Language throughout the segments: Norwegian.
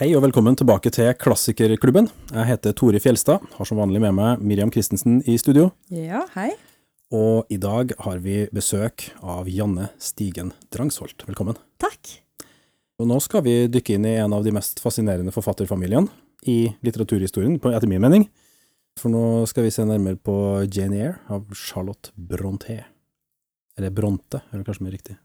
Hei og velkommen tilbake til Klassikerklubben. Jeg heter Tore Fjelstad, har som vanlig med meg Miriam Christensen i studio. Ja, hei. Og i dag har vi besøk av Janne Stigen Drangsholt. Velkommen. Takk. Og nå skal vi dykke inn i en av de mest fascinerende forfatterfamiliene i litteraturhistorien, etter min mening. For nå skal vi se nærmere på Jane Eyre av Charlotte Brontë. Eller Bronte, er det kanskje mer riktig?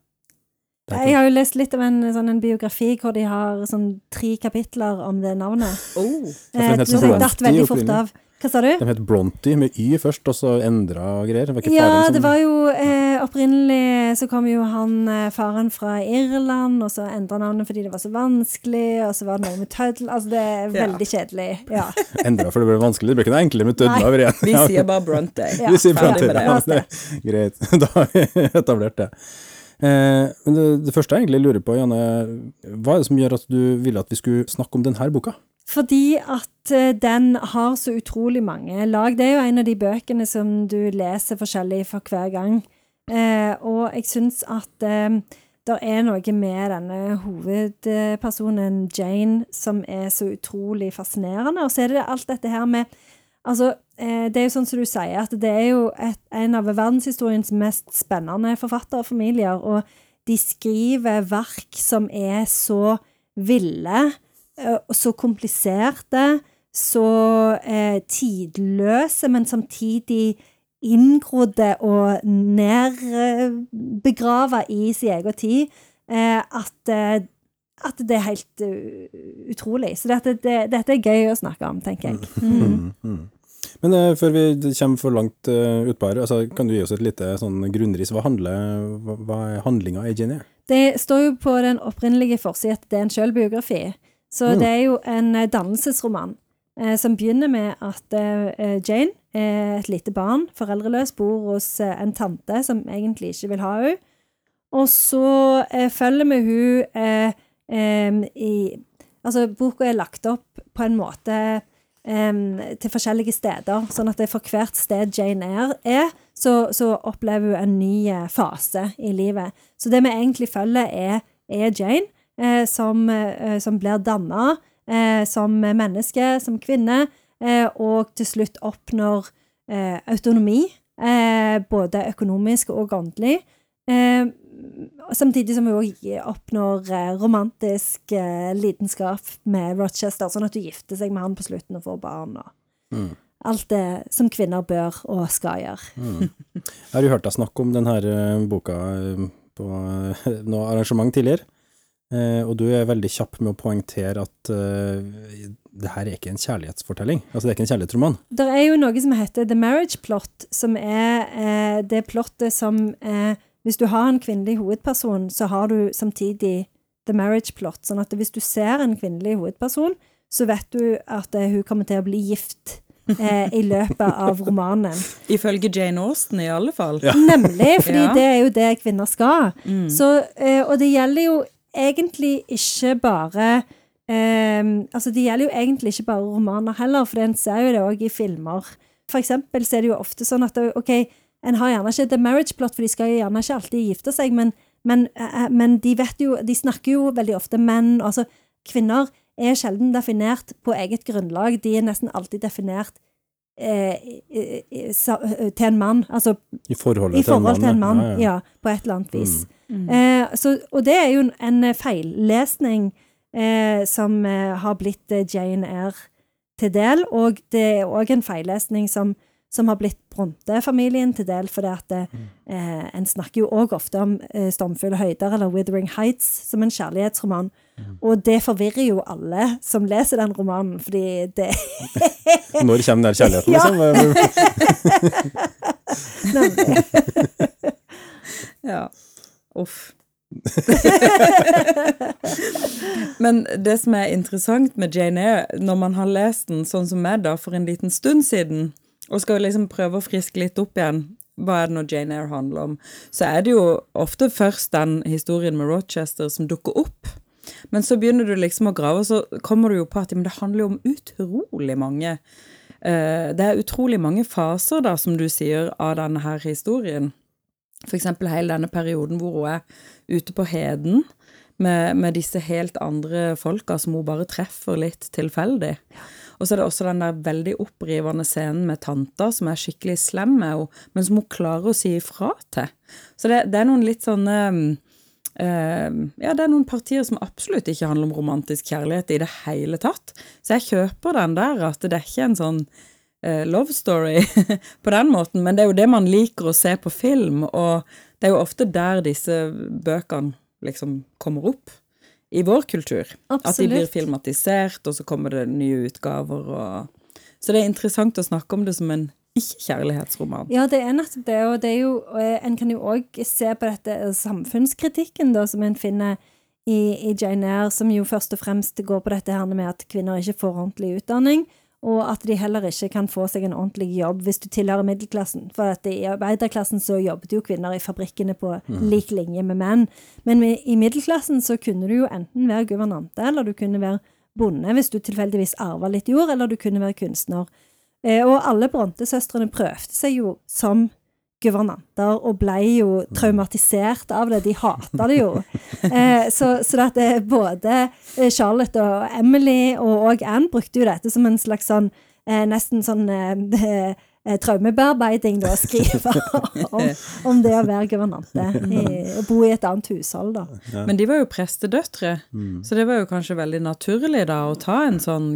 Det Jeg har jo lest litt av en, sånn, en biografi hvor de har sånn tre kapitler om det navnet. Oh. Eh, det jeg datt veldig fort av. Hva sa du? De het Bronte med Y først, og så endra greier. Det var ikke Ja, som- det var jo eh, opprinnelig så kom jo han eh, faren fra Irland, og så endra navnet fordi det var så vanskelig, og så var det noe med tøddel Altså, det er Ja. veldig kjedelig. Ja. Endra for det ble vanskelig. Det ble ikke noe enklere med tøddel igjen. Vi sier bare Bronte. Ja. Vi sier Bronty. Det. Ja, det greit. Da har vi etablert det. Eh, men det, det første jeg egentlig lurer på, Janne, hva er det som gjør at du ville at vi skulle snakke om denne boka? Fordi at eh, den har så utrolig mange lag. Det er jo en av de bøkene som du leser forskjellig for hver gang. Eh, og jeg syns at det er noe med denne hovedpersonen Jane som er så utrolig fascinerende. Og så er det alt dette her med Altså, det er jo sånn som du sier, at det er jo et, en av verdenshistoriens mest spennende forfatterfamilier, og de skriver verk som er så ville, eh, så kompliserte, så eh, tidløse, men samtidig inngrodde og nedbegrava i sin egen tid, eh, at, eh, at det er helt uh, utrolig. Så dette, det, dette er gøy å snakke om, tenker jeg. Mm. Men uh, før vi kommer for langt uh, utpå her, altså, kan du gi oss et lite sånn grunnris? Hva, handler, hva, hva er handlinga i Eyre? Det står jo på den opprinnelige forsida at det er en sjølbiografi. Så Mm. det er jo en eh, dannelsesroman eh, som begynner med at eh, Jane er et lite barn, foreldreløs, bor hos eh, en tante som egentlig ikke vil ha henne. Og så eh, følger vi hun eh, i Altså, boka er lagt opp på en måte til forskjellige steder, sånn at det for hvert sted Jane er, er så, så opplever hun en ny eh, fase i livet. Så det vi egentlig følger, er, er Jane, eh, som, eh, som blir danna eh, som menneske, som kvinne, eh, og til slutt oppnår eh, autonomi, både økonomisk og åndelig. Eh, samtidig som hun òg oppnår eh, romantisk eh, lidenskap med Rochester, sånn at hun gifter seg med han på slutten og får barn. og Mm. Alt det som kvinner bør og skal gjøre. Mm. Har jo hørt deg snakke om denne uh, boka eh, på noe arrangement tidligere, Eh, og du er veldig kjapp med å poengtere at uh, det her er ikke en kjærlighetsfortelling. Altså, det er ikke en kjærlighetsroman. Det er jo noe som heter The Marriage Plot, som er eh, det plottet som eh, Hvis du har en kvinnelig hovedperson, så har du samtidig The Marriage Plot. Sånn at hvis du ser en kvinnelig hovedperson, så vet du at eh, hun kommer til å bli gift eh, i løpet av romanen. Ifølge Jane Austen, i alle fall. Ja. Nemlig, fordi Ja. det er jo det kvinner skal. Mm. Så, eh, og det gjelder jo egentlig ikke bare eh, Altså, det gjelder jo egentlig ikke bare romaner heller, for en ser jo det òg i filmer. For eksempel så er det jo ofte sånn at OK, en har gjerne ikke the marriage plot, for de skal jo gjerne ikke alltid gifte seg, men, men, eh, men de vet jo De snakker jo veldig ofte menn Altså, kvinner er sjelden definert på eget grunnlag. De er nesten alltid definert eh, sa- til en mann. Altså I forholdet i forhold til en mann, ja, ja, ja. på et eller annet vis. Mm. Eh, så, og det er jo en, en feillesning eh, som eh, har blitt eh, Jane Eyre til del, og det er òg en feillesning som, som har blitt Bronte-familien til del, fordi at det, eh, en snakker jo òg ofte om eh, Stormfulle høyder eller Withering Heights som en kjærlighetsroman, og det forvirrer jo alle som leser den romanen, fordi det Når kommer den kjærligheten, Ja. liksom? Nemlig. Ja. Uff. Men det som er interessant med Jane Eyre, når man har lest den sånn som meg da, for en liten stund siden, og skal liksom prøve å friske litt opp igjen, hva er det når Jane Eyre handler om, så er det jo ofte først den historien med Rochester som dukker opp. Men så begynner du liksom å grave, og så kommer du jo på at men det handler jo om utrolig mange eh, Det er utrolig mange faser, da, som du sier, av denne her historien. Eksempel hele denne perioden hvor hun er ute på heden med, med disse helt andre folka som hun bare treffer litt tilfeldig. Og så er det også den der veldig opprivende scenen med tanta som er skikkelig slem med henne, men som hun klarer å si ifra til. Så det, det er noen litt sånne Uh, Ja, det er noen partier som absolutt ikke handler om romantisk kjærlighet i det hele tatt. Så jeg kjøper den der, at det er ikke en sånn uh, love story på den måten, men det er jo det man liker å se på film, og det er jo ofte der disse bøkene liksom kommer opp i vår kultur. At de blir filmatisert, og så kommer det nye utgaver og Så det er interessant å snakke om det som en ikke-kjærlighetsroman. Ja, det er nettopp det, og det er jo og En kan jo òg se på dette eh, samfunnskritikken da, som en finner i, i Jane Eyre, som jo først og fremst går på dette her med at kvinner ikke får ordentlig utdanning, og at de heller ikke kan få seg en ordentlig jobb hvis du tilhører middelklassen. For i arbeiderklassen så jobbet jo kvinner i fabrikkene på lik linje med menn. Men i i middelklassen så kunne du jo enten være guvernante, eller du kunne være bonde hvis du tilfeldigvis arva litt jord, eller du kunne være kunstner. Eh, Og alle Bronte-søstrene prøvde seg jo som guvernanter, og ble jo traumatisert av det. De hata det jo. Eh, så så det at både eh, Charlotte og Emily og òg Anne brukte jo dette som en slags sånn eh, nesten sånn eh, eh, traumebearbeiding, da, å skrive om, om det å være guvernante. og bo i et annet hushold, da. Men de var jo prestedøtre, så det var jo kanskje veldig naturlig da å ta en sånn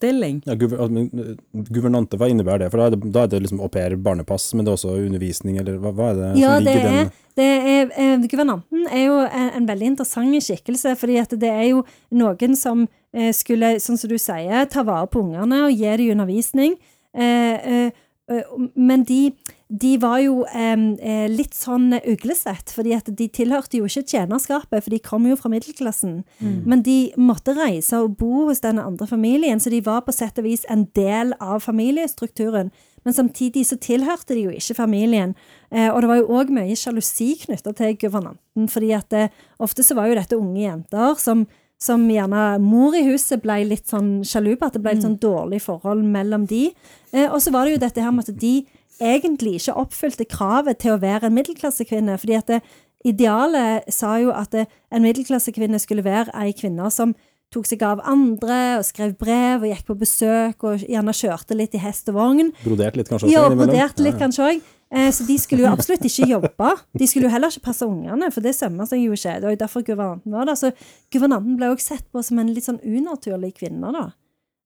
guvernantestilling. Ja, eh, guvernante, hva innebærer det? For da er det, da er det liksom au pair, barnepass, men det er også undervisning, eller hva, hva er det Ja, som ligger i den? det er eh, Guvernanten er jo en, en veldig interessant skikkelse, fordi at det er jo noen som eh, skulle, sånn som du sier, ta vare på ungene og gi dem undervisning. Eh, eh, eh, men de, de var jo eh, eh, litt sånn uglesett, fordi at de tilhørte jo ikke tjenerskapet, for de kom jo fra middelklassen. Men de måtte reise og bo hos den andre familien, så de var på sett og vis en del av familiestrukturen. Men samtidig så tilhørte de jo ikke familien. Eh, og det var jo òg mye sjalusi knytta til guvernanten, fordi at det, ofte så var jo dette unge jenter som som gjerne mor i huset ble litt sånn sjalu på, at det ble litt sånn dårlig forhold mellom de. Eh, og så var det jo dette her med at de egentlig ikke oppfylte kravet til å være en middelklassekvinne, fordi at det, idealet sa jo at det, en middelklassekvinne skulle være ei kvinne som tok seg av andre og skrev brev og gikk på besøk og gjerne kjørte litt i hest og vogn. Broderte litt, kanskje? også Ja, broderte litt kanskje òg. Eh, så de skulle jo absolutt ikke jobbe. De skulle jo heller ikke passe ungene, for det sømmer seg jo ikke. Det var jo derfor guvernanten var der. Så guvernanten ble også sett på som en litt sånn unaturlig kvinne, da.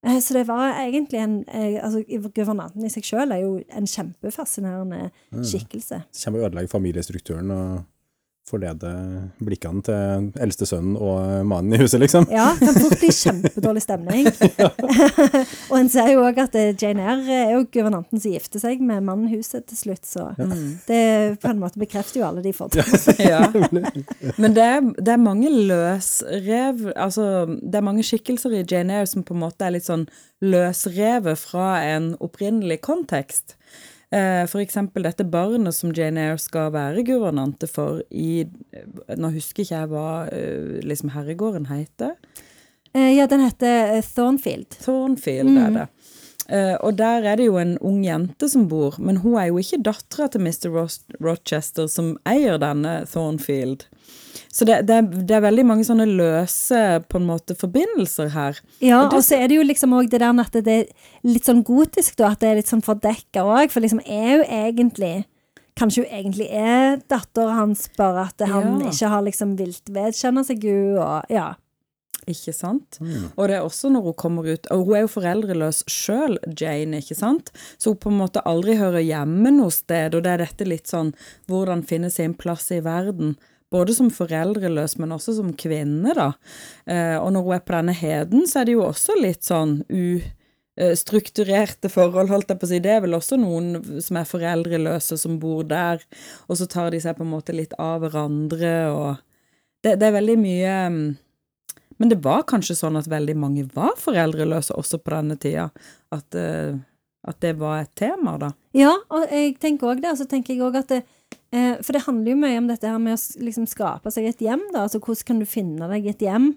Eh, Så det var egentlig en eh, Altså, guvernanten i seg sjøl er jo en kjempefascinerende skikkelse. Kommer og ødelegger familiestrukturen og forlede blikkene til eldste sønnen og mannen i huset, liksom. Ja, kan fort bli kjempedårlig stemning. og en ser jo òg at eh, Jane Eyre er jo guvernanten som gifter seg med mannen i huset til slutt, så det på en måte bekrefter jo alle de fordommene. Ja. Men det er, det er mange løsrev Altså, det er mange skikkelser i Jane Eyre som på en måte er litt sånn løsrevet fra en opprinnelig kontekst. Eh, eksempel dette barnet som Jane Eyre skal være guvernante for i Nå husker ikke jeg hva eh, liksom herregården heter. Eh, ja, den heter eh, Thornfield. Thornfield er det. Eh, og der er det jo en ung jente som bor, men hun er jo ikke dattera til Mr. Rochester som eier denne Thornfield. Så det, det, det er veldig mange sånne løse på en måte forbindelser her. Ja, Og det- og så er det jo liksom òg det der med at det er litt sånn gotisk, da, at det er litt sånn fordekka òg, for liksom er jo egentlig Kanskje hun egentlig er datteren hans, bare at han Ja. ikke har liksom vilt vedkjenne seg henne, og ja. Ikke sant? Og det er også når hun kommer ut Og hun er jo foreldreløs sjøl, Jane, ikke sant? Så hun på en måte aldri hører hjemme noe sted, og det er dette litt sånn hvordan finne sin plass i verden. Både som foreldreløs, men også som kvinne, da. Eh, og når hun er på denne heden, så er det jo også litt sånn ustrukturerte forhold, holdt jeg på å si. Det er vel også noen som er foreldreløse, som bor der, og så tar de seg på en måte litt av hverandre, og det, det er veldig mye mm, men det var kanskje sånn at veldig mange var foreldreløse også på denne tida. At, eh, at det var et tema, da. Ja, og jeg tenker òg det. Og så tenker jeg også at det, eh, For det handler jo mye om dette her med å liksom skape seg et hjem, da. Altså hvordan kan du finne deg et hjem?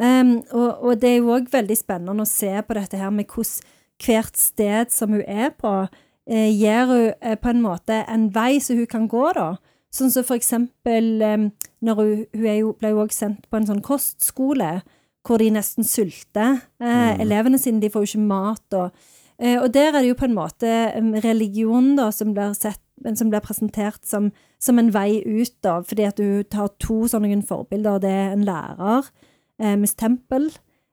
Um, og, og det er jo òg veldig spennende å se på dette her med hvordan hvert sted som hun er på, eh, gir hun eh, på en måte en vei som hun kan gå, da. Sånn som for eksempel eh, når hun, hun jo, ble jo også sendt på en sånn kostskole, hvor de nesten sulter. Eh, Mm. Elevene sine de får jo ikke mat. Og, eh, og der er det jo på en måte religionen religion da, som blir, sett, som blir presentert som, som en vei ut, da, fordi at hun tar to sånne forbilder. Det er en lærer, eh, Miss Temple,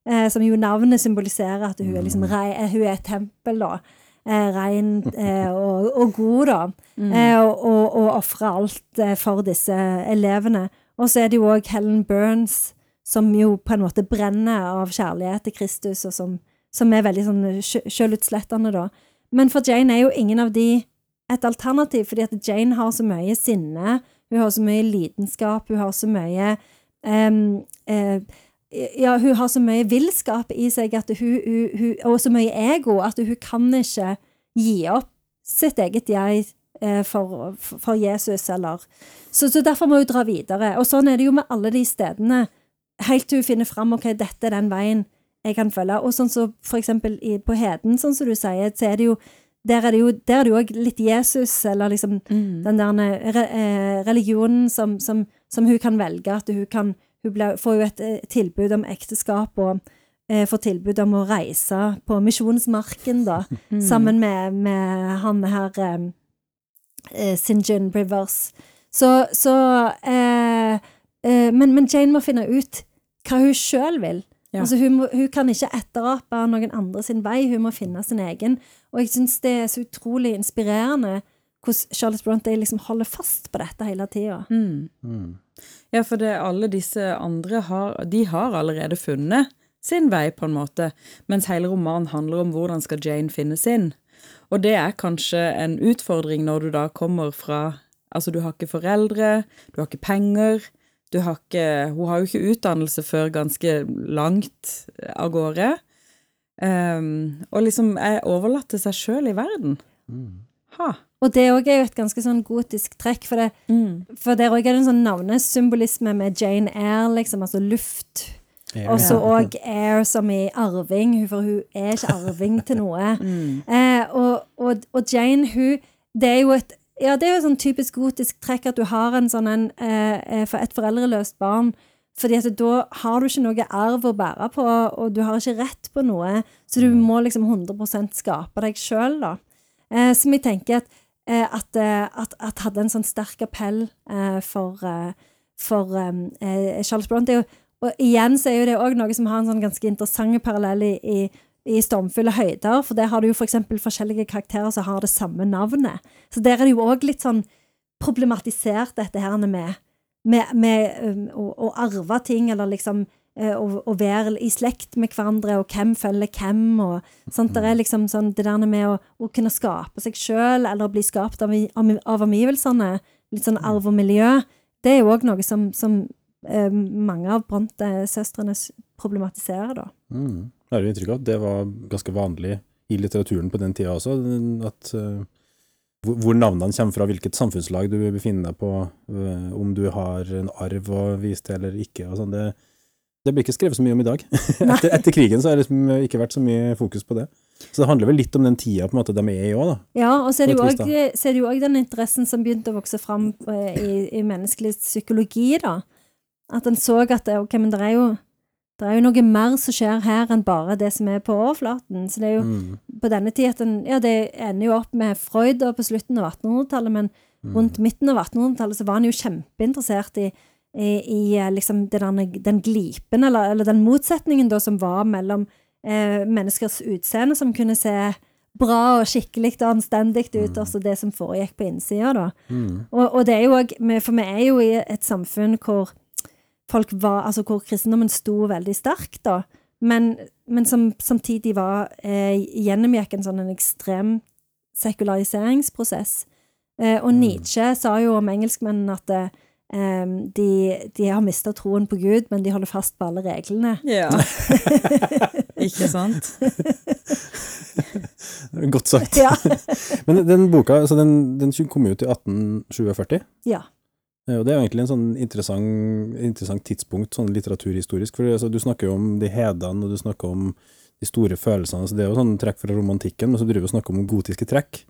eh, som jo navnet symboliserer at hun er, liksom, rei, eh, hun er et tempel, da. Eh, rein eh, og, og god, da. Eh, og og, og ofre alt for disse elevene. Og så er det jo òg Helen Burns, som jo på en måte brenner av kjærlighet til Kristus, og som, som er veldig sånn sjølutslettende, da. Men for Jane er jo ingen av de et alternativ, fordi at Jane har så mye sinne, hun har så mye lidenskap, hun har så mye um, uh, ja, hun har så mye villskap i seg hun, hun, hun, og så mye ego at hun kan ikke gi opp sitt eget jeg eh, for, for Jesus, eller så, så derfor må hun dra videre. Og sånn er det jo med alle de stedene, helt til hun finner fram ok, dette er den veien jeg kan følge. Og sånn som for eksempel i, på Heden, sånn som du sier, så er det jo der er det jo der er det jo òg litt Jesus, eller liksom Mm. den der re, eh, religionen som, som, som hun kan velge, at hun kan Hun ble, får jo et eh, tilbud om ekteskap og eh, får tilbud om å reise på misjonsmarken, da, Mm. sammen med, med han her eh, eh, St. John Rivers. Så, så eh, eh, men, men Jane må finne ut hva hun sjøl vil. Ja. Altså hun, må, hun kan ikke etterape noen andre sin vei, hun må finne sin egen. Og jeg syns det er så utrolig inspirerende hvordan Charlotte Bronte liksom holder fast på dette hele tida. Mm. Mm. Ja, for det, alle disse andre har, de har allerede funnet sin vei, på en måte, mens hele romanen handler om hvordan skal Jane finne sin. Og det er kanskje en utfordring når du da kommer fra Altså, du har ikke foreldre, du har ikke penger, du har ikke Hun har jo ikke utdannelse før ganske langt av gårde. Um, og liksom er overlatt til seg sjøl i verden. Mm. Ha. Og det òg er jo et ganske sånn gotisk trekk, for, det, Mm. for der òg er det en sånn navnesymbolisme med Jane Eyre, liksom, altså luft. Ja. Og så òg Air som i arving, for hun er ikke arving til noe. Mm. Eh, og, og, og Jane, hun Det er jo et ja, det er jo sånn typisk gotisk trekk at du har en sånn en, eh, for et foreldreløst barn. Fordi at da har du ikke noe arv å bære på, og du har ikke rett på noe. Så du må liksom 100 skape deg sjøl, da. Eh, som jeg tenker at, eh, at, eh, at, at hadde en sånn sterk appell eh, for, eh, for eh, Charles Bronte. Og, og igjen så er jo det òg noe som har en sånn ganske interessant parallell i, i i stormfulle høyder, for der har du jo for eksempel forskjellige karakterer som har det samme navnet. Så der er det jo òg litt sånn problematisert, dette her med, med, med um, å, å arve ting, eller liksom eh, å, å være i slekt med hverandre, og hvem følger hvem, og sånt. Det er liksom sånn det der med å, å kunne skape seg sjøl, eller bli skapt av, av omgivelsene, litt sånn arv og miljø, det er jo òg noe som, som eh, mange av Bronte-søstrene problematiserer, da. Mm. Jeg har jo inntrykk av at det var ganske vanlig i litteraturen på den tida også, at eh, hvor, navnene kommer fra, hvilket samfunnslag du befinner deg på, eh, om du har en arv å vise til eller ikke, og sånn. Det, det blir ikke skrevet så mye om i dag. etter, etter krigen så har det liksom ikke vært så mye fokus på det. Så det handler vel litt om den tida på en måte de er i òg, da. Ja, og så er det jo også- òg den interessen som begynte å vokse fram eh, i, i menneskelig psykologi, da. At en så at ok, men det er jo det er jo noe mer som skjer her enn bare det som er på overflaten. Så det er jo Mm. på denne tid at en Ja, det ender jo opp med Freud på slutten av 1800-tallet, men Mm. rundt midten av 1800-tallet så var han jo kjempeinteressert i, i, i eh, liksom det den glipen, eller, eller den motsetningen da som var mellom eh, menneskers utseende, som kunne se bra og skikkelig og anstendig ut, Mm. og så det som foregikk på innsida, da. Mm. Og, og det er jo òg For vi er jo i et samfunn hvor folk var Altså hvor kristendommen sto veldig sterkt, da. Men, men som samtidig var eh, gjennomgikk en sånn en ekstrem sekulariseringsprosess. Eh, og Mm. Nietzsche sa jo om engelskmennene at eh, de, de har mista troen på Gud, men de holder fast på alle reglene. Ja. Ikke sant? Godt sagt. Ja. Men den boka, altså den, den kom ut i 1847. ja. Ja, og det er jo egentlig en sånn interessant, interessant tidspunkt, sånn litteraturhistorisk, for altså, du snakker jo om de hedene, og du snakker om de store følelsene, så det er jo sånn trekk fra romantikken, men så driver vi og snakker om gotiske trekk,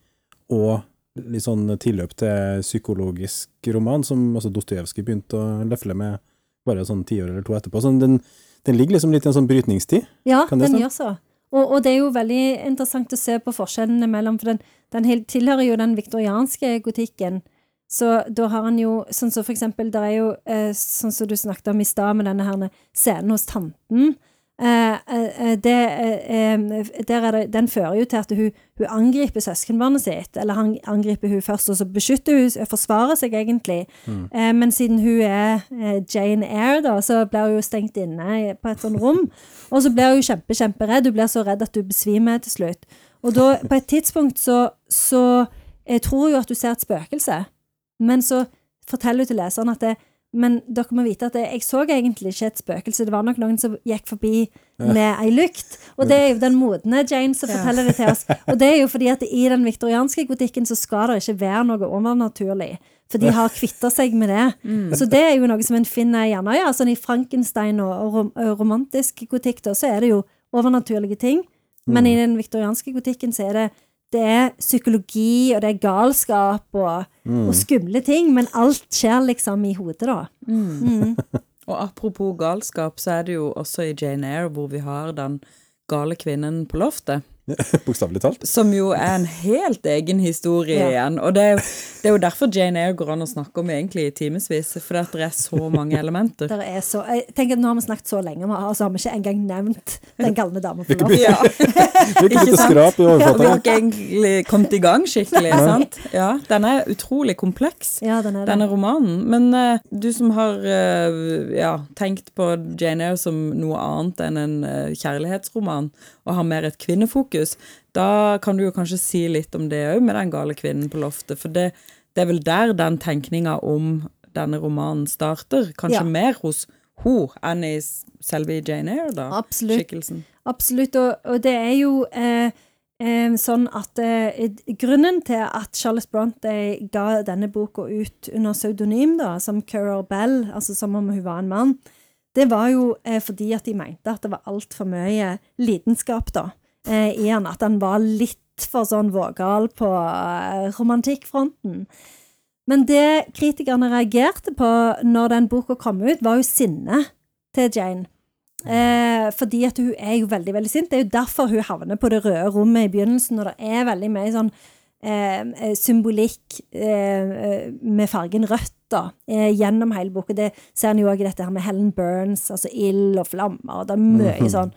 og litt sånn tilløp til psykologisk roman, som altså Dostojevskij begynte å løfle med bare sånn tiår eller to etterpå. Så den, den ligger liksom litt i en sånn brytningstid. Ja, Kan det den gjør så. Og, og det er jo veldig interessant å se på forskjellene mellom For den, den tilhører jo den viktorianske gotikken. Så da har han jo Sånn som for eksempel, det er jo eh, sånn som du snakket om i stad, med denne her scenen hos tanten. Eh, eh, det, der er det, den fører jo til at hun, hun angriper søskenbarnet sitt. Eller han angriper hun først, og så beskytter hun, forsvarer seg egentlig. Mm. men siden hun er Jane Eyre, da, så blir hun jo stengt inne på et sånt rom. Og så blir hun kjempe, kjemperedd. Hun blir så redd at hun besvimer til slutt. Og da, på et tidspunkt så, så jeg tror jo at hun ser et spøkelse. Men så forteller hun til leseren at det, men dere må vite at det, jeg så egentlig ikke et spøkelse. Det var nok noen som gikk forbi med ei lykt. Og det er jo den modne Jane som forteller det til oss. Og det er jo fordi at i den viktorianske gotikken så skal det ikke være noe overnaturlig. For de har kvitta seg med det. Så det er jo noe som en finner gjerne ja, sånn i Frankenstein og, og rom, og romantisk gotikk, da, så er det jo overnaturlige ting. Men i den viktorianske gotikken så er det det er psykologi, og det er galskap og, og skumle ting, men alt skjer liksom i hodet, da. Mm. Og apropos galskap, så er det jo også i Jane Eyre hvor vi har den gale kvinnen på loftet. Bokstavelig talt. Som jo er en helt egen historie Ja. igjen. Og det er, jo, det er jo derfor Jane Eyre går an å snakke om egentlig i timevis. For det er så mange elementer. Der er så, jeg tenker at Nå har vi snakket så lenge, og så har vi ikke engang nevnt Den galne dama på loftet. Ja. Vi har ikke sant? Og vi har ikke egentlig kommet i gang skikkelig. sant? Ja, Den er utrolig kompleks. Ja, den er det. denne romanen. Men uh, du som har uh, ja, tenkt på Jane Eyre som noe annet enn en uh, kjærlighetsroman, og har mer et kvinnefokus, da kan du jo kanskje si litt om det òg, med den gale kvinnen på loftet. For det, det er vel der den tenkninga om denne romanen starter. Kanskje Ja. mer hos hun enn i selve Jane Eyre, da. Absolutt. Skikkelsen. Absolutt, og, og det er jo eh, eh, sånn at eh, grunnen til at Charles Bronte ga denne boka ut under pseudonym, da, som Currer Bell, altså som om hun var en mann, det var jo eh, fordi at de mente at det var altfor mye lidenskap da, eh, i han, at han var litt for sånn vågal på eh, romantikkfronten. Men det kritikerne reagerte på når den boka kom ut, var jo sinnet til Jane. Eh, fordi at hun er jo veldig, veldig sint. Det er jo derfor hun havner på det røde rommet i begynnelsen, og det er veldig mye sånn eh, eh, symbolikk eh, eh, med fargen rødt da, gjennom hele boka. Det ser en jo òg i dette her med Helen Burns, altså ild og flammer, og det er mye sånn.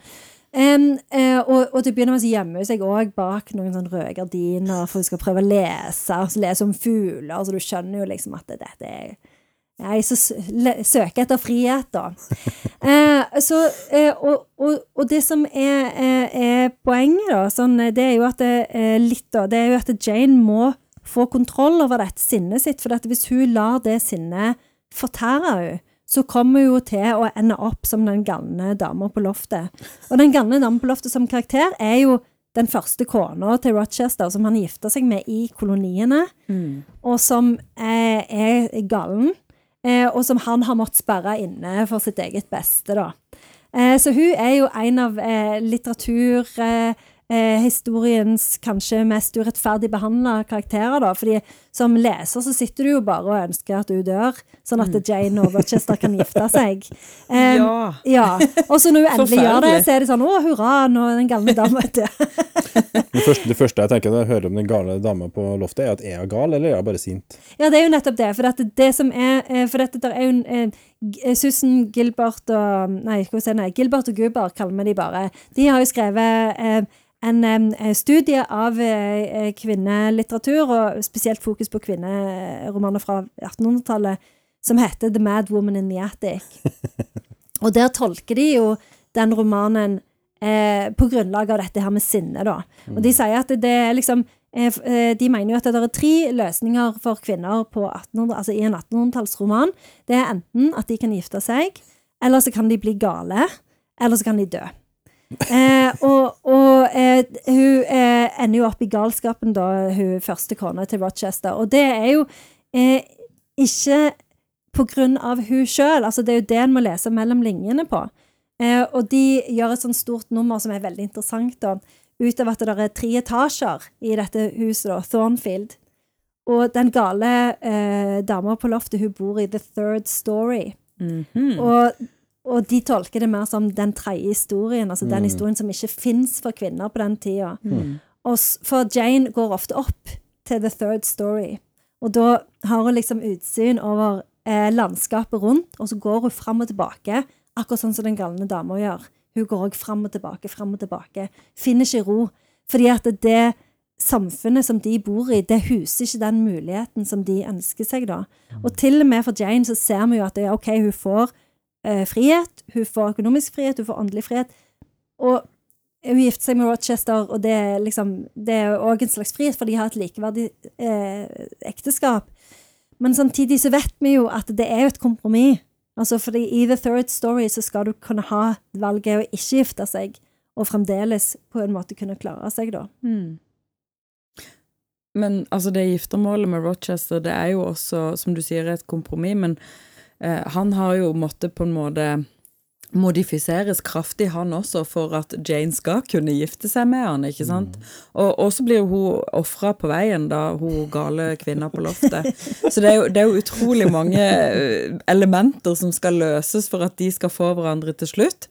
Em, uh, og, og til å begynne med så gjemmer hun seg òg bak noen sånn røde gardiner, for hun skal prøve å lese, altså lese om fugler, så du skjønner jo liksom at det- dette er Nei, så søker etter frihet, da. Eh, så, eh, og, og, og det som er, er, er poenget, da, sånn, eh, det er jo at det, eh, litt, da, det er jo at Jane må få kontroll over dette sinnet sitt. For hvis hun lar det sinnet fortære henne, så kommer hun til å ende opp som den galne dama på loftet. Og den galne dama på loftet som karakter er jo den første kona til Rochester, som han gifta seg med i koloniene, og som eh, er galen. Eh, og som han har måttet sperre inne for sitt eget beste, da. Eh, så hun er jo en av eh, litteraturhistoriens eh, eh, historiens kanskje mest urettferdig behandla karakterer, da. Fordi som leser så sitter du jo bare og ønsker at hun dør, sånn at Jane og Rochester kan gifte seg. Eh, Ja. ja. Og så når hun endelig gjør det, så er det sånn å, hurra, nå er den gamle dama død. Det første, det første jeg tenker når jeg hører om den gale dama på loftet, er at er hun gal, eller er hun bare sint? Ja, det er jo nettopp det. For dette, det som er eh, For dette der er jo en eh, Susan Gilbert og Nei, skal vi si, nei, Gilbert og Guber kaller vi de bare. De har jo skrevet eh, en eh, studie av eh, eh, kvinnelitteratur, og spesielt fokus på kvinneromaner fra 1800-tallet, som heter The Mad Woman in the Attic. Og der tolker de jo den romanen eh, på grunnlag av dette her med sinne, da. Og de sier at det er liksom De mener jo at det er tre løsninger for kvinner på 1800, altså i en 1800-tallsroman. Det er enten at de kan gifte seg, eller så kan de bli gale, eller så kan de dø. Eh, og og eh, hun eh, ender jo opp i galskapen, da, hun første kona til Rochester. Og det er jo eh, ikke på grunn av hun sjøl. Altså, det er jo det en må lese mellom linjene på. Eh, og de gjør et sånt stort nummer som er veldig interessant, da, ut av at det er tre etasjer i dette huset, da, Thornfield. og den gale eh, dama på loftet, hun bor i the third story. Mhm. Og, og de tolker det mer som den tredje historien, altså Mm. den historien som ikke fins for kvinner på den tida. Mm. For Jane går ofte opp til the third story, og da har hun liksom utsyn over eh, landskapet rundt, og så går hun fram og tilbake, akkurat sånn som den galne dama gjør. Hun går òg fram og tilbake, fram og tilbake. Finner ikke ro. Fordi at det samfunnet som de bor i, det huser ikke den muligheten som de ønsker seg, da. Og til og med for Jane så ser vi jo at det er OK, hun får eh, frihet, hun får økonomisk frihet, hun får åndelig frihet. Og hun gifter seg med Rochester, og det er liksom Det er òg en slags frihet, for de har et likeverdig eh, ekteskap. Men samtidig så vet vi jo at det er jo et kompromiss. Altså fordi i The Third Story så skal du kunne ha valget å ikke gifte seg, og fremdeles på en måte kunne klare seg, da. Mm. Men altså, det giftermålet med Rochester, det er jo også, som du sier, et kompromiss, men han har jo måttet på en måte modifiseres kraftig, han også, for at Jane skal kunne gifte seg med han, ikke sant? Og, og så blir hun ofra på veien, da, hun gale kvinna på loftet. Så det er, jo, det er jo utrolig mange eh, elementer som skal løses for at de skal få hverandre til slutt.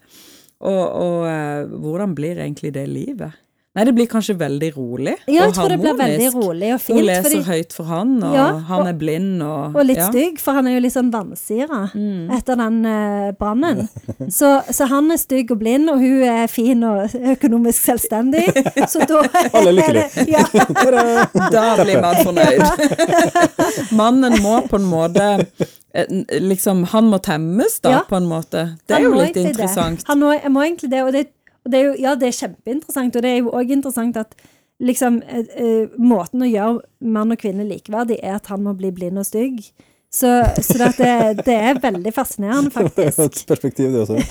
Og, og eh, hvordan blir egentlig det livet? Nei, det blir kanskje veldig rolig Ja, jeg og tror det blir veldig rolig og fint, Hun leser fordi, høyt for han, og Ja, han og- er blind, og og litt ja. stygg, for han er jo litt sånn vansyra Mm. etter den uh, brannen. Så, så han er stygg og blind, og hun er fin og økonomisk selvstendig. Så da Alle er lykkelige. Ja, Da blir man fornøyd. Mannen må på en måte eh, Liksom, han må temmes, da, Ja. på en måte. Det han er jo litt interessant. det. Han må, må egentlig det, og det, og det er jo, ja, det er kjempeinteressant, og det er jo òg interessant at liksom eh, eh, måten å gjøre mann og kvinne likeverdig er at han må bli blind og stygg. Så, så det, det, det er veldig fascinerende, er faktisk. et perspektiv, det også.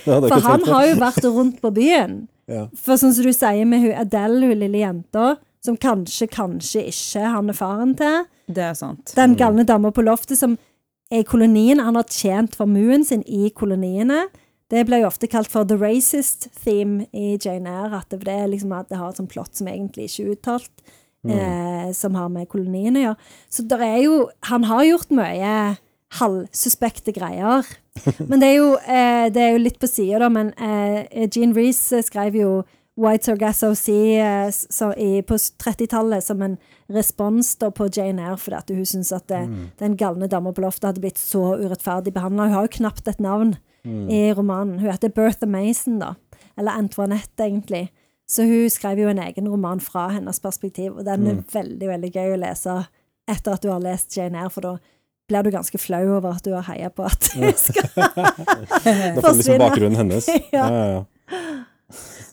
Det For han har jo vært rundt på byen. Ja. For sånn som du sier med hun Adele, hun lille jenta, som kanskje, kanskje ikke han er faren til. Det er sant. Den galne dama på loftet som er i kolonien. Han har tjent formuen sin i koloniene. Det ble jo ofte kalt for the racist theme i Jane Eyre. At det, er liksom at det har et sånt plott som egentlig ikke er uttalt, eh, som har med koloniene å gjøre. Så der er jo Han har gjort mye halvsuspekte greier. Men det er jo, eh, det er jo litt på sida, da. Men eh, Jean Reece skrev jo White Sargasso Sea eh, så i, på 30-tallet som en respons da på Jane Eyre, fordi at hun syntes at det, den galne dama på loftet hadde blitt så urettferdig behandla. Hun har jo knapt et navn i romanen. Hun heter Bertha Mason, da. Eller Antoinette, egentlig. Så hun skrev jo en egen roman fra hennes perspektiv, og den er veldig, veldig gøy å lese etter at du har lest Jane Eyre, for da blir du ganske flau over at du har heia på at hun skal Da får du liksom forsvinne. bakgrunnen hennes. Ja, ja, ja.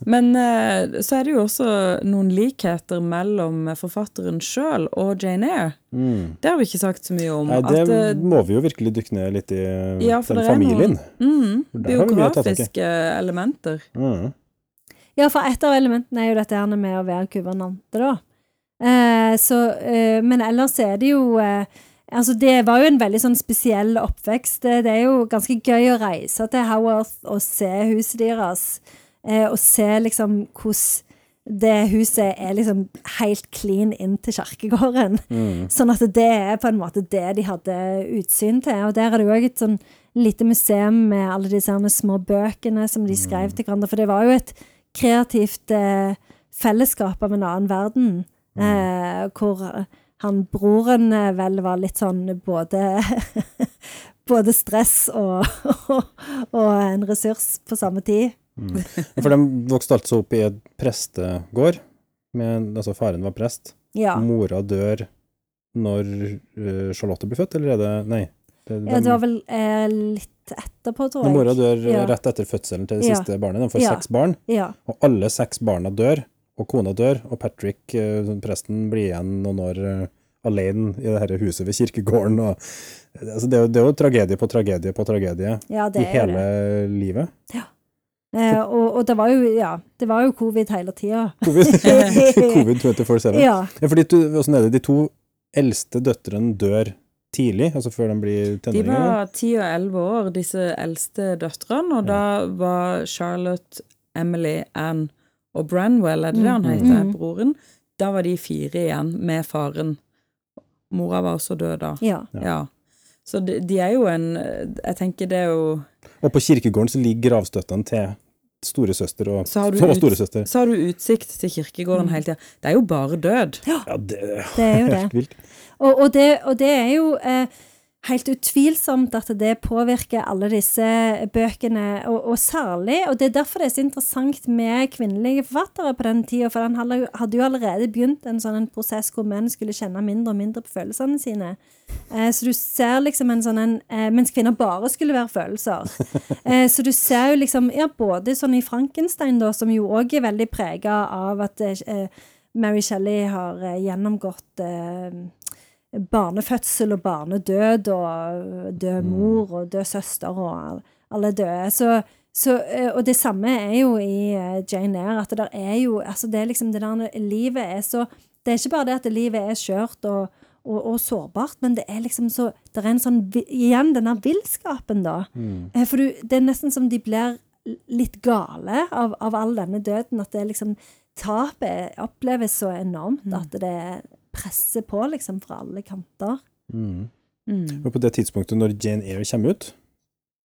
Men eh, så er det jo også noen likheter mellom forfatteren sjøl og Jane Eyre. Mm. Det har vi ikke sagt så mye om. Nei, det at, eh, må vi jo virkelig dykke ned litt i, Ja, for den det familien. mm, tak i. biografiske elementer. Mm. Ja, for et av elementene er jo dette her med å være guvernante, da. Eh, så, eh, men ellers er det jo eh, Altså, det var jo en veldig sånn spesiell oppvekst. Det, det er jo ganske gøy å reise til Haworth og se huset deres. Eh, og se liksom hvordan det huset er liksom helt clean inn til kirkegården. Mm. Sånn at det er på en måte det de hadde utsyn til. Og der er det jo òg et sånn lite museum med alle disse små bøkene som de skrev til hverandre. For det var jo et kreativt eh, fellesskap av en annen verden. Eh, hvor han broren eh, vel var litt sånn både Både stress og, og, og en ressurs på samme tid. Mm. For de vokste altså opp i et prestegård, med, altså faren var prest. Ja. Mora dør når uh, Charlotte blir født, eller er det Nei. Det, ja det var vel eh, litt etterpå, tror jeg. Mora dør Ja. rett etter fødselen til det Ja. siste barnet. De får Ja. seks barn, Ja. og alle seks barna dør. Og kona dør, og Patrick, uh, presten, blir igjen noen år uh, alene i det her huset ved kirkegården. Og, altså, det, er jo, det er jo tragedie på tragedie på tragedie ja, det i hele livet. Eh, og, og det var jo, ja, det var jo covid hele tida. Covid, Covid 24-7. Ja. Ja, fordi du, hvordan er det, de to eldste døtrene dør tidlig, altså før de blir De var ti og elleve år, disse eldste døtrene, og da var Charlotte, Emily, Anne og Branwell, er det det han heter, Mm. broren? Da var de fire igjen med faren. mora var også død da. Ja. Ja. Så de, de er jo en Jeg tenker det er jo Og på kirkegården så ligger gravstøttene til storesøster og, Så har du og ut- storesøster. Så har du utsikt til kirkegården hele tida. Det er jo bare død. Ja, det, Det er jo det. helt vilt. Og, og, det, og det er jo eh, helt utvilsomt at det påvirker alle disse bøkene, og, og særlig Og det er derfor det er så interessant med kvinnelige forfattere på den tida, for den hadde jo, allerede begynt en sånn en prosess hvor menn skulle kjenne mindre og mindre på følelsene sine. Eh, så du ser liksom en sånn en eh, Mens kvinner bare skulle være følelser. Eh, så du ser jo liksom Ja, både sånn i Frankenstein, da, som jo òg er veldig prega av at Mary Shelley har gjennomgått barnefødsel og barnedød og død mor og død søster og alle døde. Så, så, eh, og det samme er jo i eh, Jane Eyre, at det er jo altså det er liksom det der Livet er så Det er ikke bare det at livet er skjørt og, og, og sårbart, men det er liksom så Det er en sånn Igjen denne villskapen, da. Mm. For du, det er nesten som de blir litt gale av, av all denne døden. At det er liksom Tapet oppleves så enormt at det presser på liksom fra alle kanter. Mm. Mm. Og på det tidspunktet når Jane Eyre kommer ut,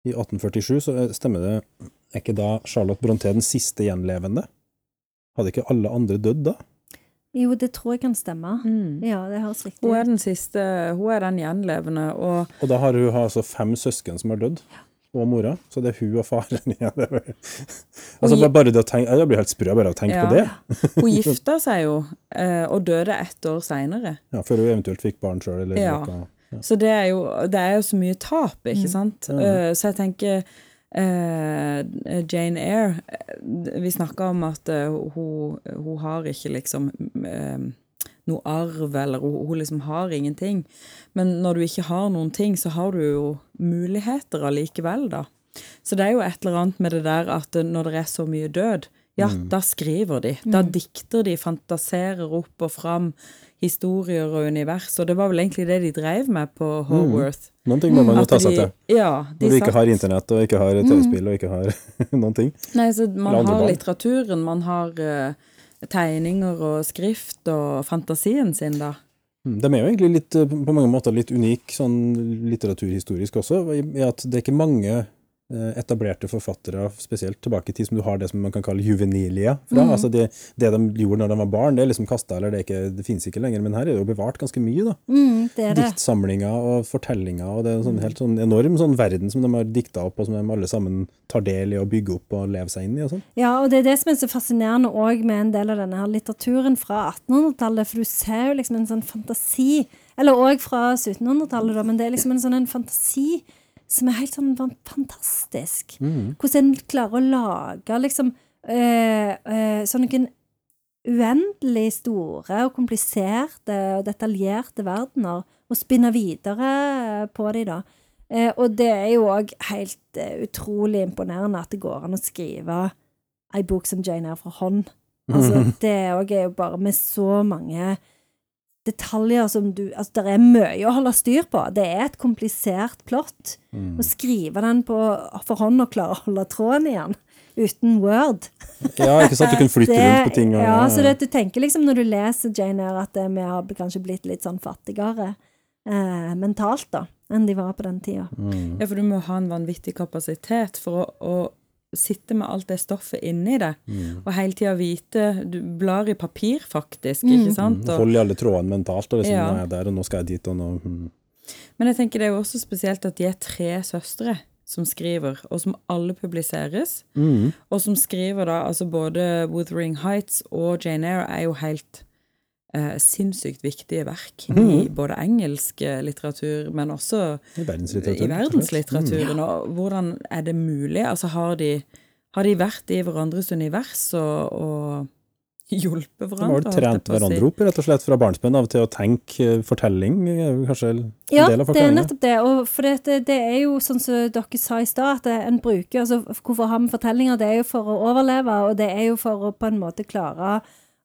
i 1847, så er- stemmer det Er ikke da Charlotte Bronté den siste gjenlevende? Hadde ikke alle andre dødd da? Jo, det tror jeg kan stemme. Mm. Ja, det høres riktig Hun er den siste, hun er den gjenlevende, og Og da har hun altså fem søsken som har dødd, og mora. Så det er hun og faren igjen. Det altså, gi- bare det å tenke, jeg blir helt sprø bare av å tenke Ja. på det. hun gifta seg jo, eh, og døde ett år seinere. Ja, før hun eventuelt fikk barn sjøl. Ja. Ja. Så det er, jo, det er jo så mye tap, ikke sant? Ja. Eh, så jeg tenker eh, Jane Eyre Vi snakka om at hun, hun har ikke liksom noe arv, eller hun, hun liksom har ingenting. Men når du ikke har noen ting, så har du jo muligheter allikevel, da. Så det er jo et eller annet med det der at når det er så mye død, ja, da skriver de. Da dikter de, fantaserer opp og fram historier og univers. Og det var vel egentlig det de drev med på Haworth. Noen ting må man jo ta seg til. Ja, de Når du ikke har internett, og ikke har TV-spill, og ikke har noen ting. Nei, så man har barn. litteraturen, man har eh, tegninger og skrift og fantasien sin, da. Mm, De er jo egentlig litt, eh, på mange måter litt unik sånn litteraturhistorisk også, i at det er ikke mange etablerte forfattere, spesielt tilbake i tid, som du har det som man kan kalle juvenilia fra. Altså det, det de gjorde når de var barn, det er liksom kasta, eller det, er ikke, det finnes ikke lenger. Men her er det jo bevart ganske mye, da. Mm, det det. Diktsamlinger og fortellinger, og det er en sånn helt sånn enorm sånn verden som de har dikta opp, og som de alle sammen tar del i å bygge opp og leve seg inn i og sånn. Ja, og det er det som er så fascinerende òg med en del av denne her litteraturen fra 1800-tallet, for du ser jo liksom en sånn fantasi Eller òg fra 1700-tallet, men det er liksom en sånn en fantasi som er helt sånn fantastisk. fantastisk. Hvordan en klarer å lage liksom øh, øh, sånne noen uendelig store og kompliserte og detaljerte verdener, og spinne videre på de da. Eh, og det er jo òg helt eh, utrolig imponerende at det går an å skrive ei bok som Jane Eyre fra hånd. Altså, det òg er jo bare med så mange detaljer som du Altså, det er mye å holde styr på. Det er et komplisert plott. Å skrive den på, for hånd og klare å holde tråden igjen uten Word. Ja, ikke sant? Du kan flytte Det- rundt på ting. Og, Ja, så det, du tenker liksom når du leser Jane Eyre at eh, vi har kanskje blitt litt sånn fattigere eh, mentalt, da, enn de var på den tida. Mm. Ja, for du må ha en vanvittig kapasitet for å, å sitte med alt det stoffet inni det, Mm. og hele tida vite Du blar i papir, faktisk, ikke sant? Og, Hold i alle trådene mentalt, og liksom, Ja. nå er jeg der, og nå skal jeg dit, og nå mm. men jeg tenker det er jo også spesielt at de er tre søstre som skriver, og som alle publiseres. Mm. Og som skriver da, altså både Wuthering Heights og Jane Eyre er jo helt eh, sinnssykt viktige verk i både engelsk eh, litteratur, men også I verdenslitteraturen. i verdenslitteraturen. Og hvordan er det mulig? Altså, har de, har de vært i hverandres univers og, og hjulpet De har hverandre? holdt jeg trent si? hverandre opp, rett og slett, fra barnsben av til å tenke eh, fortelling, eh, kanskje en Ja, del av Ja, det er nettopp det. Og for det, det, det er jo sånn som dere sa i stad, at en bruker altså Hvorfor har vi fortellinger? Det er jo for å overleve, og det er jo for å på en måte klare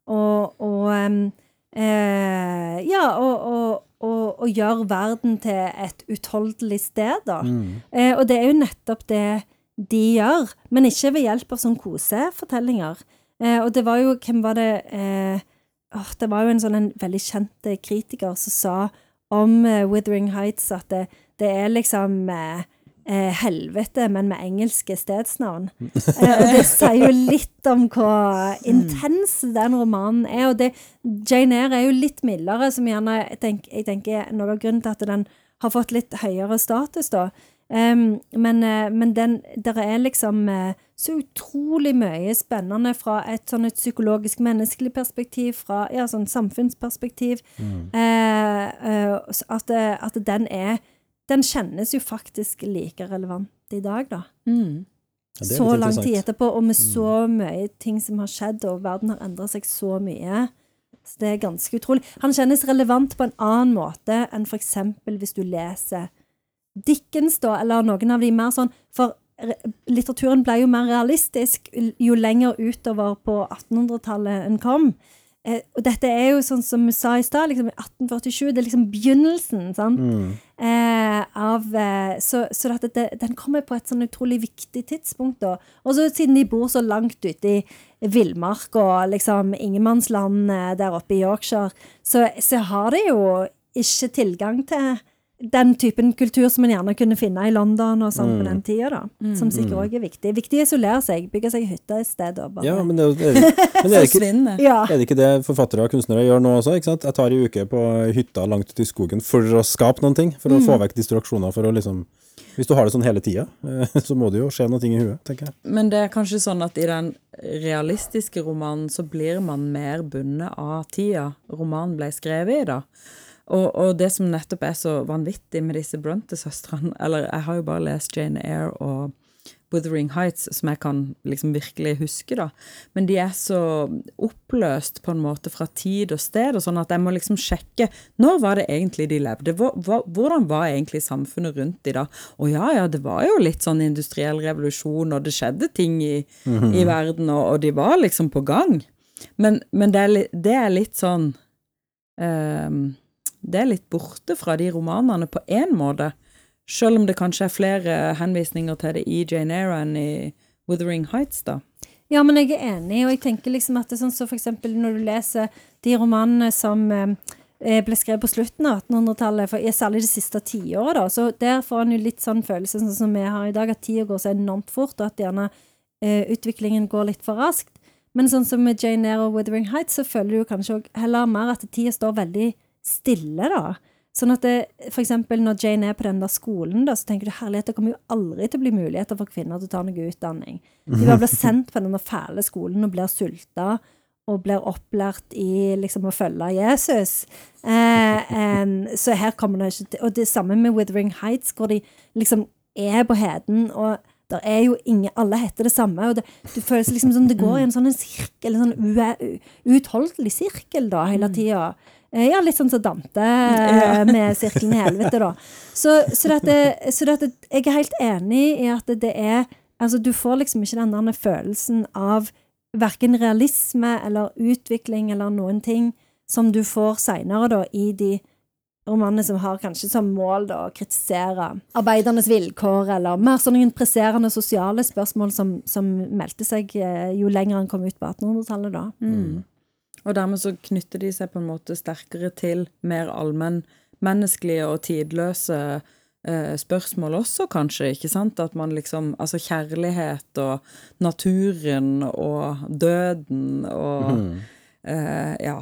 å, å em, eh, Ja, å, og, og, og, gjøre verden til et utholdelig sted, da. Mm. Eh, og det er jo nettopp det de gjør, men ikke ved hjelp av sånn kosefortellinger. Eh, og det var jo Hvem var det eh, åh, Det var jo en sånn en veldig kjent kritiker som sa om eh, Withering Heights at det, det er liksom eh, eh, helvete, men med engelske stedsnavn. Eh, det sier jo litt om hvor intens den romanen er. Og det, Jane Eyre er jo litt mildere, som gjerne jeg tenker, jeg tenker noe av grunnen til at den har fått litt høyere status, da. Um, men eh, men den, der er liksom eh, så utrolig mye spennende fra et sånn et psykologisk menneskelig perspektiv, fra ja, sånn samfunnsperspektiv, mm. uh, uh, at, at den er Den kjennes jo faktisk like relevant i dag, da. Mm. Ja, så lang tid. Mm. etterpå, og med så mye ting som har skjedd, og verden har endra seg så mye. Så det er ganske utrolig. Han kjennes relevant på en annen måte enn eksempel hvis du leser Dickens, da, eller noen av de mer sånn For litteraturen ble jo mer realistisk jo lenger utover på 1800-tallet en kom. Eh, og dette er jo sånn som vi sa i stad, liksom 1847, det er liksom begynnelsen, sant? Mm. eh, av eh, Så, så at det, den kommer på et sånn utrolig viktig tidspunkt, da. Og så siden de bor så langt ute i villmark og liksom ingenmannsland eh, der oppe i Yorkshire, så, så har de jo ikke tilgang til den typen kultur som en gjerne kunne finne i London og sånn på den tida, da. Som sikkert òg er viktig. Viktig å isolere seg, bygge seg hytte et sted og bare Ja, men det, er det, er, men det er, ikke, Forsvinne. Ja. er det ikke det forfattere og kunstnere gjør nå også? ikke sant? Jeg tar en uke på hytta langt ute i skogen for å skape noen ting, for å få vekk distraksjoner. for å liksom... Hvis du har det sånn hele tida, så må det jo skje noe i huet, tenker jeg. Men det er kanskje sånn at i den realistiske romanen så blir man mer bundet av tida romanen ble skrevet i, da. Og, og det som nettopp er så vanvittig med disse Bronte-søstrene Eller jeg har jo bare lest Jane Eyre og Wuthering Heights, som jeg kan liksom virkelig huske, da. Men de er så oppløst på en måte fra tid og sted, og sånn at jeg må liksom sjekke når var det egentlig de levde? Hvordan var egentlig samfunnet rundt de da? Og ja, ja, det var jo litt sånn industriell revolusjon, og det skjedde ting i, i verden, og, og de var liksom på gang. Men, men det, er, det er litt sånn ehm, Det er litt borte fra de romanene på én måte. Selv om det kanskje er flere henvisninger til det i Jane Eyre enn i Wuthering Heights, da. Ja, men jeg er enig, og jeg tenker liksom at det er sånn så for eksempel når du leser de romanene som eh, ble skrevet på slutten av 1800-tallet, for særlig det siste tiåret, da, så der får en jo litt sånn følelse sånn som vi har i dag, at tida går så enormt fort, og at gjerne eh, utviklingen går litt for raskt. Men sånn som med Jane Eyre og Wuthering Heights, så føler du kanskje òg heller mer at tida står veldig stille, da. Sånn at det, for eksempel når Jane er på den der skolen, da, så tenker du herlighet, det kommer jo aldri til å bli muligheter for kvinner til å ta noe utdanning. De bare blir sendt på den fæle skolen og blir sulta og blir opplært i liksom å følge Jesus. Eh, em, så her kommer det ikke til Og det samme med Withering Heights, hvor de liksom er på heden, og der er jo ingen Alle heter det samme, og det, det føles liksom som det går i en sånn en sirkel, en sånn uutholdelig sirkel da, hele tida. Eh, Ja, litt sånn som Dante eh, med sirkelen i helvete, da. Så, så, dette, så dette, jeg er helt enig i at det er Altså, du får liksom ikke den der følelsen av verken realisme eller utvikling eller noen ting som du får seinere, da, i de romanene som har kanskje som mål da, å kritisere arbeidernes vilkår, eller mer sånne presserende sosiale spørsmål som, som meldte seg eh, jo lenger han kom ut på 1800-tallet, da. Mm. Og dermed så knytter de seg på en måte sterkere til mer allmenn menneskelige og tidløse eh, spørsmål også, kanskje, ikke sant? At man liksom Altså kjærlighet og naturen og døden og eh, Ja.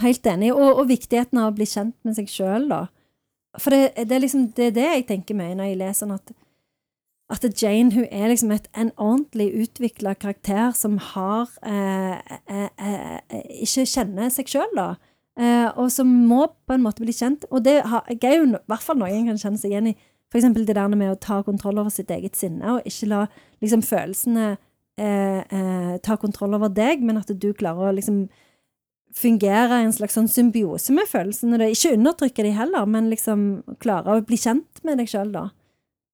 Helt enig, og, og viktigheten av å bli kjent med seg sjøl, da. For det, det, er liksom, det er det jeg tenker mye når jeg leser den, at, at Jane hun er liksom et, en ordentlig utvikla karakter som har eh, eh, eh, ikke kjenner seg sjøl, da. Eh, og som må på en måte bli kjent. Og det har, er jo i hvert fall noe en kan kjenne seg igjen i. Eksempel det der med å ta kontroll over sitt eget sinne, og ikke la liksom følelsene eh, eh, ta kontroll over deg, men at du klarer å liksom fungere i en slags sånn symbiose med følelsene. Ikke undertrykke de heller, men liksom klare å bli kjent med deg sjøl, da.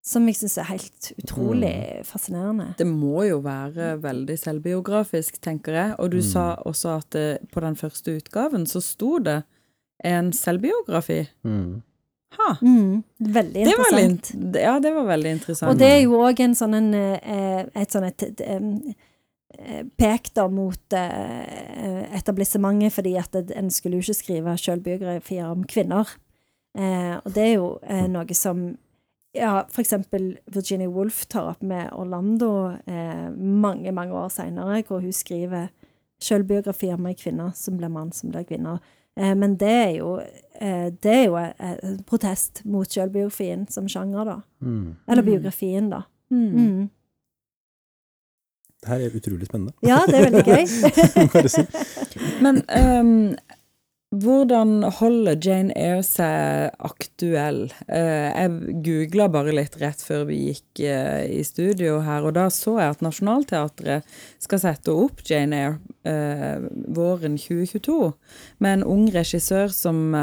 Som jeg syns er helt utrolig fascinerende. Det må jo være veldig selvbiografisk, tenker jeg. Og du sa også at det, på den første utgaven så sto det en selvbiografi. Mm. Ha! Mm, veldig Det var interessant. litt, ja, det var veldig interessant. Og det er jo òg en sånn en, eh, et sånn et, et, eh, pek da mot eh, etablissementet, fordi at en skulle jo ikke skrive selvbiografier om kvinner. Eh, og det er jo eh, noe som ja, eksempel Virginia Woolf tar opp med Orlando eh, mange, mange år seinere, hvor hun skriver selvbiografi om ei kvinne som blir mann, som blir kvinne. Eh, men det er jo, eh, det er jo en protest mot selvbiografien som sjanger, da. Mm. Eller Mm. biografien, da. Mm. Mm. Det her er utrolig spennende. Ja, det er veldig gøy. Men ehm, hvordan holder Jane Eyre seg aktuell? Eh, jeg googla bare litt rett før vi gikk eh, i studio her, og da så jeg at Nationaltheatret skal sette opp Jane Eyre eh, våren 2022, med en ung regissør som,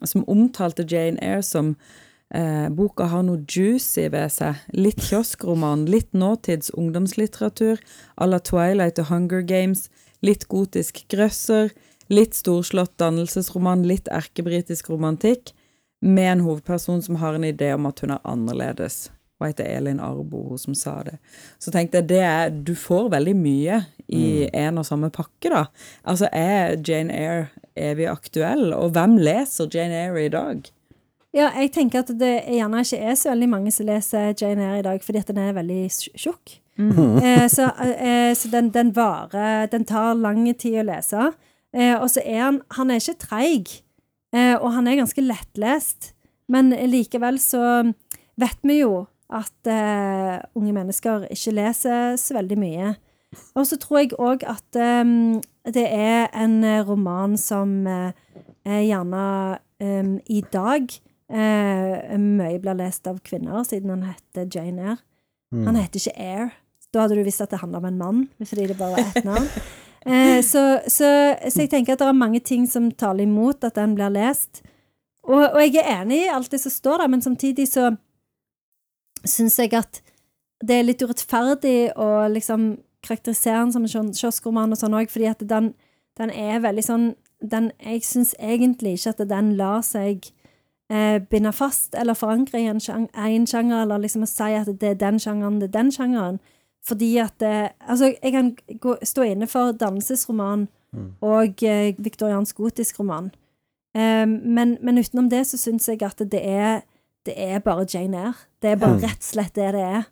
som omtalte Jane Eyre som boka har noe juicy ved seg. Litt kioskroman, litt nåtids ungdomslitteratur à la Twilight og Hunger Games, litt gotisk grøsser, litt storslått dannelsesroman, litt erkebritisk romantikk, med en hovedperson som har en idé om at hun er annerledes. Hun heter Elin Arbo, hun som sa det. Så tenkte jeg det er Du får veldig mye i en og samme pakke, da. Altså, er Jane Eyre evig aktuell? Og hvem leser Jane Eyre i dag? Ja, jeg tenker at det gjerne ikke er så veldig mange som leser Jane Eyre i dag, fordi at den er veldig tjukk. Mm. Eh, så eh, så den, den varer Den tar lang tid å lese. Eh, og så er han Han er ikke treig, eh, og han er ganske lettlest. Men likevel så vet vi jo at eh, unge mennesker ikke leser så veldig mye. Og så tror jeg òg at eh, det er en roman som eh, gjerne eh, i dag eh, mye blir lest av kvinner, siden han heter Jane Eyre. Han heter ikke Eyre. Da hadde du visst at det handler om en mann, fordi det bare er ett navn. Eh, så, så, så jeg tenker at det er mange ting som taler imot at den blir lest. Og, og jeg er enig i alt det som står der, men samtidig så syns jeg at det er litt urettferdig å liksom karakterisere den som en kioskroman og sånn òg, fordi at den, den er veldig sånn den, Jeg syns egentlig ikke at den lar seg eh, binde fast eller forankre i en, en sjanger, eller liksom å si at det er den sjangeren, det er den sjangeren. Fordi at det, Altså, jeg kan gå, stå inne for dannelsesroman og eh, viktoriansk gotisk roman. Um, men, men utenom det så syns jeg at det er, det er bare Jane Eyre. Det er bare Mm. rett og slett det det er.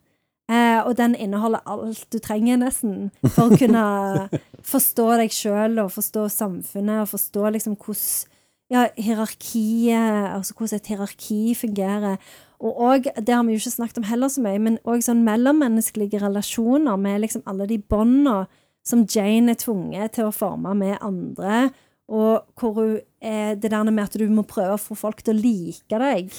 Eh, og den inneholder alt du trenger, nesten, for å kunne forstå deg sjøl og forstå samfunnet og forstå liksom hvordan ja, hierarkiet, altså hvordan et hierarki fungerer. Og også, det har vi jo ikke snakket om heller så mye, men òg sånn mellommenneskelige relasjoner med liksom alle de båndene som Jane er tvunget til å forme med andre, og hvor hun er det der med at du må prøve å få folk til å like deg.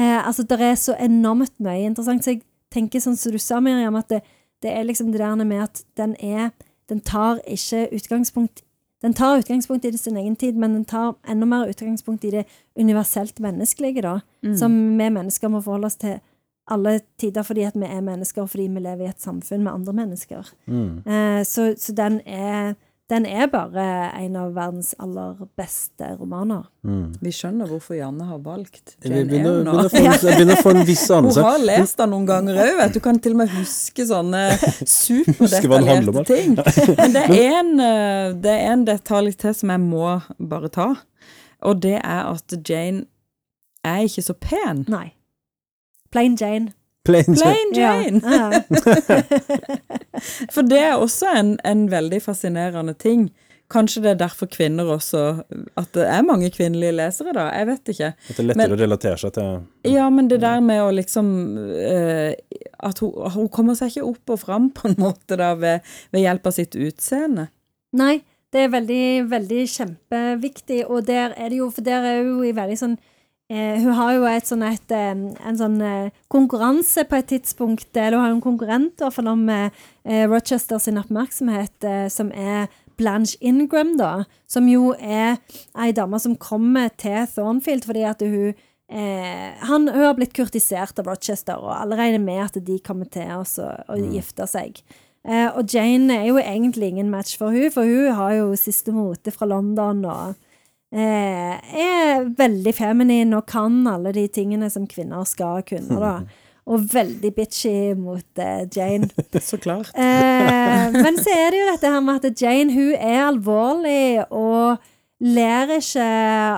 Eh, altså, det er så enormt mye interessant. Så jeg tenker sånn som du sa, Miriam, at det, det er liksom det der med at den er Den tar ikke utgangspunkt Den tar utgangspunkt i det sin egen tid, men den tar enda mer utgangspunkt i det universelt menneskelige, da. Som vi mennesker må forholde oss til alle tider fordi at vi er mennesker, og fordi vi lever i et samfunn med andre mennesker. Mm. Eh, så, så den er den er bare en av verdens aller beste romaner. Mm. Vi skjønner hvorfor Janne har valgt Jane begynner, Eyre nå. begynner, jeg begynner å få en viss Hun har lest den noen ganger òg, vet du. Kan til og med huske sånne superdetaljerte ting. Men det er, en, eh, det er en detalj til som jeg må bare ta, og det er at Jane er ikke så pen. Nei. Plain Jane. Plain Jane. Plain Jane! Ja. Ja. For det er også en, en veldig fascinerende ting. Kanskje det er derfor kvinner også At det er mange kvinnelige lesere, da. Jeg vet ikke. At det er lettere å relatere seg til Ja, men det der med å liksom uh, At hun, hun kommer seg ikke opp og fram på en måte da ved, ved hjelp av sitt utseende. Nei, det er veldig, veldig kjempeviktig, og der er det jo For der er hun i veldig sånn eh, Hun har jo et sånn et, eh, en sånn eh, konkurranse på et tidspunkt, eller hun har en konkurrent hvert fall om eh, eh, Rochester sin oppmerksomhet, eh, som er Blanche Ingram, da, som jo er ei dame som kommer til Thornfield fordi at hun eh, han, Hun har blitt kurtisert av Rochester, og alle regner med at de kommer til oss å å gifte seg. Eh, og Jane er jo egentlig ingen match for hun, for hun har jo siste mote fra London og eh, er veldig feminin og kan alle de tingene som kvinner skal kunne, da. Og veldig bitchy mot eh, Jane. Så klart. Eh, men så er det jo dette her med at Jane hun er alvorlig og ler ikke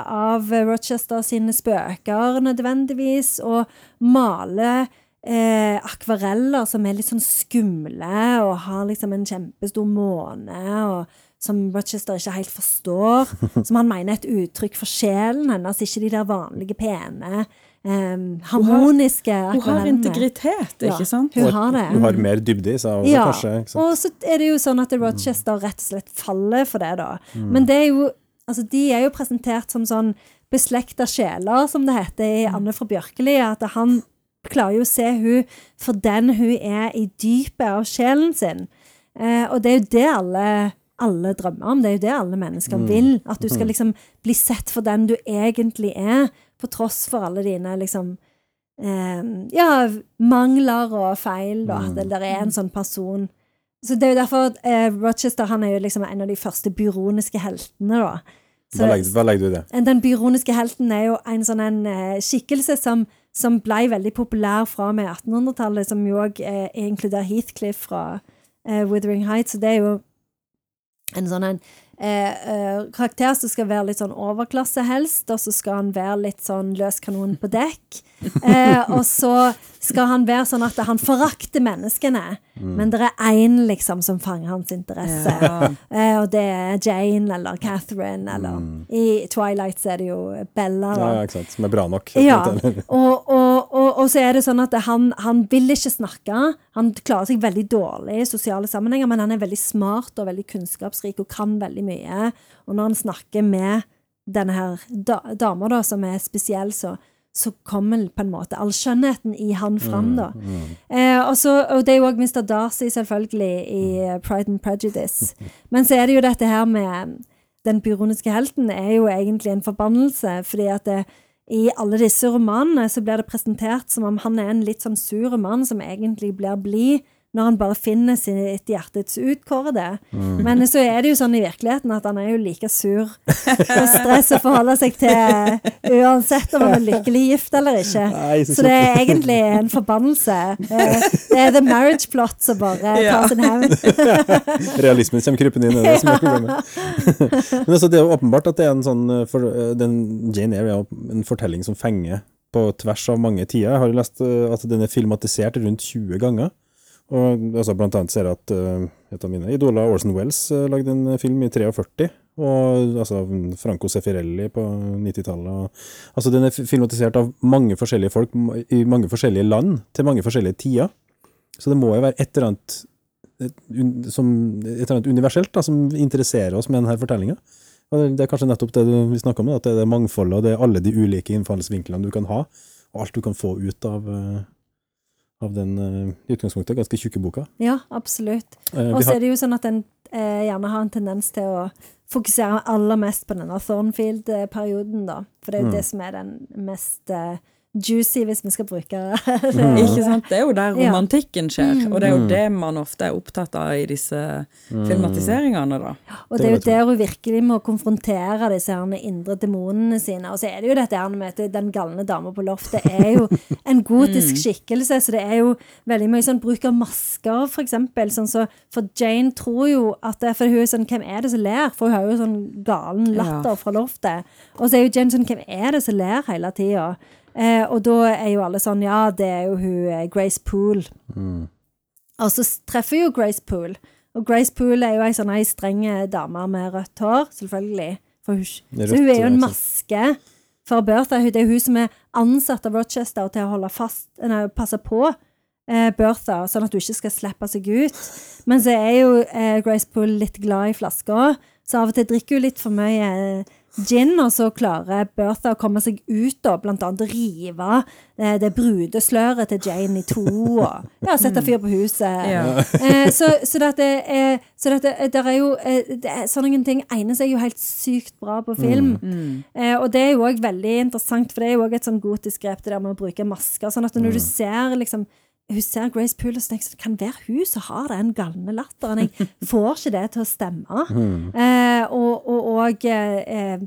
av Rochester sine spøker nødvendigvis, og maler eh, akvareller som er litt sånn skumle, og har liksom en kjempestor måne, og som Rochester ikke helt forstår. Som han mener er et uttrykk for sjelen hennes, ikke de der vanlige, pene, Um, harmoniske Hun har akvarellene. integritet, Ja. ikke sant? Hun har det. hun har mer dybde i seg også, Ja, kanskje. Og så er det jo sånn at Rochester rett og slett faller for det, da. Men det er jo Altså, de er jo presentert som sånn beslekta sjeler, som det heter i Anne fra Bjørkeli. At han klarer jo å se hun for den hun er i dypet av sjelen sin. Eh, og det er jo det alle, alle drømmer om. Det er jo det alle mennesker vil. At du skal liksom bli sett for den du egentlig er, på tross for alle dine liksom eh, ja, mangler og feil, da. At det der er en sånn person. Så det er jo derfor at eh, Rochester han er jo liksom en av de første byroniske heltene, da. Så, Hva legger, hva legger du i det? den byroniske helten er jo en sånn en eh, skikkelse som, som ble veldig populær fra og med 1800-tallet, som jo òg eh, inkluderer Heathcliff fra eh, Wuthering Heights. Så det er jo en sånn en eh, eh, karakter som skal være litt sånn overklasse helst, og så skal han være litt sånn løs kanon på dekk. Eh, og så skal han være sånn at han forakter menneskene, men det er én liksom som fanger hans interesse. Ja. Eh, og det er Jane eller Catherine, eller i Twilight så er det jo Bella. Ja, Da. ja, ikke sant. Som er bra nok. Ja, og, og, og, og så er det sånn at han, han vil ikke snakke. Han klarer seg veldig dårlig i sosiale sammenhenger, men han er veldig smart og veldig kunnskapsrik og kan veldig mye. Og når han snakker med denne her da, dama, da, som er spesiell, så, så kommer på en måte all skjønnheten i han fram, da. Eh, også, og det er jo òg Mr. Darcy, selvfølgelig, i eh, Pride and Prejudice. Men så er det jo dette her med Den byroniske helten er jo egentlig en forbannelse, fordi at det, i alle disse romanene så blir det presentert som om han er en litt sånn sur mann som egentlig blir blid når han bare finner sitt hjertets utkårede. Men så er det jo sånn i virkeligheten at han er jo like sur og stress å forholde seg til uansett om han er lykkelig gift eller ikke. Nei, så Så det er egentlig en forbannelse. Eh, Det er the marriage plot som bare Ja. tar sin hevn. Realismen kommer krypende inn, det er det som er problemet. Men altså, det er jo åpenbart at det er en sånn eh, for, eh, den Jane Eyre er en fortelling som fenger på tvers av mange tider. Jeg har jo lest eh, at den er filmatisert rundt 20 ganger. Og altså, blant annet ser jeg at uh, et av mine idoler, Orson Wells, uh, lagde en film i 43. Og altså, Franco Sefirelli på 90-tallet. Altså, den er filmatisert av mange forskjellige folk i mange forskjellige land til mange forskjellige tider. Så det må jo være et eller annet et, som, et eller annet universelt da, som interesserer oss med denne fortellinga. Det, er kanskje nettopp det vi snakker om, at det er det mangfoldet og det er alle de ulike innfallsvinklene du kan ha, og alt du kan få ut av, eh, av den eh, i utgangspunktet ganske tjukke boka. Ja, absolutt. Eh, Og så er det jo sånn at en eh, gjerne har en tendens til å fokusere aller mest på denne Thornfield-perioden, da. For det er jo Mm. det som er den mest juicy, hvis vi skal bruke det. Ikke sant? Det er jo der romantikken skjer, og det er jo Mm. det man ofte er opptatt av i disse filmatiseringene, da. Og Det er jo der hun virkelig må konfrontere disse her indre demonene sine. Og så er det jo dette her med at den galne dama på loftet er jo en gotisk skikkelse, så det er jo veldig mye sånn bruk av masker, for eksempel. Sånn så, for Jane tror jo at det, For hun er sånn Hvem er det som ler? For hun har jo sånn galen latter fra loftet. Og så er jo Jane sånn Hvem er det som ler hele tida? Eh, og da er jo alle sånn Ja, det er jo hun eh, Grace Poole. Og så treffer jo Grace Poole. Og Grace Poole er jo ei sånn ei streng dame med rødt hår, selvfølgelig. Hun, Rødt, så hun er jo en maske for Bertha. Det er jo hun som er ansatt av Rochester til å holde fast, nei, passe på eh, Bertha, sånn at hun ikke skal slippe seg ut. Men så er jo eh, Grace Poole litt glad i flaska, så av og til drikker hun litt for mye eh, gin, og så klarer Bertha å komme seg ut, og blant annet rive det, det brudesløret til Jane i to, og ja, sette fyr på huset. Ja. Eh, så, så dette er, så dette, eh, der er jo eh, det er, Sånne ting egner seg jo helt sykt bra på film. Mm. Eh, og det er jo òg veldig interessant, for det er jo òg et sånn gotisk grep, det der med å bruke masker. Sånn at når du ser liksom hun ser Grace Poole og tenker jeg, sånn, det kan være hun som har den galne latteren. Jeg får ikke det til å stemme. Eh, og og, og eh, eh,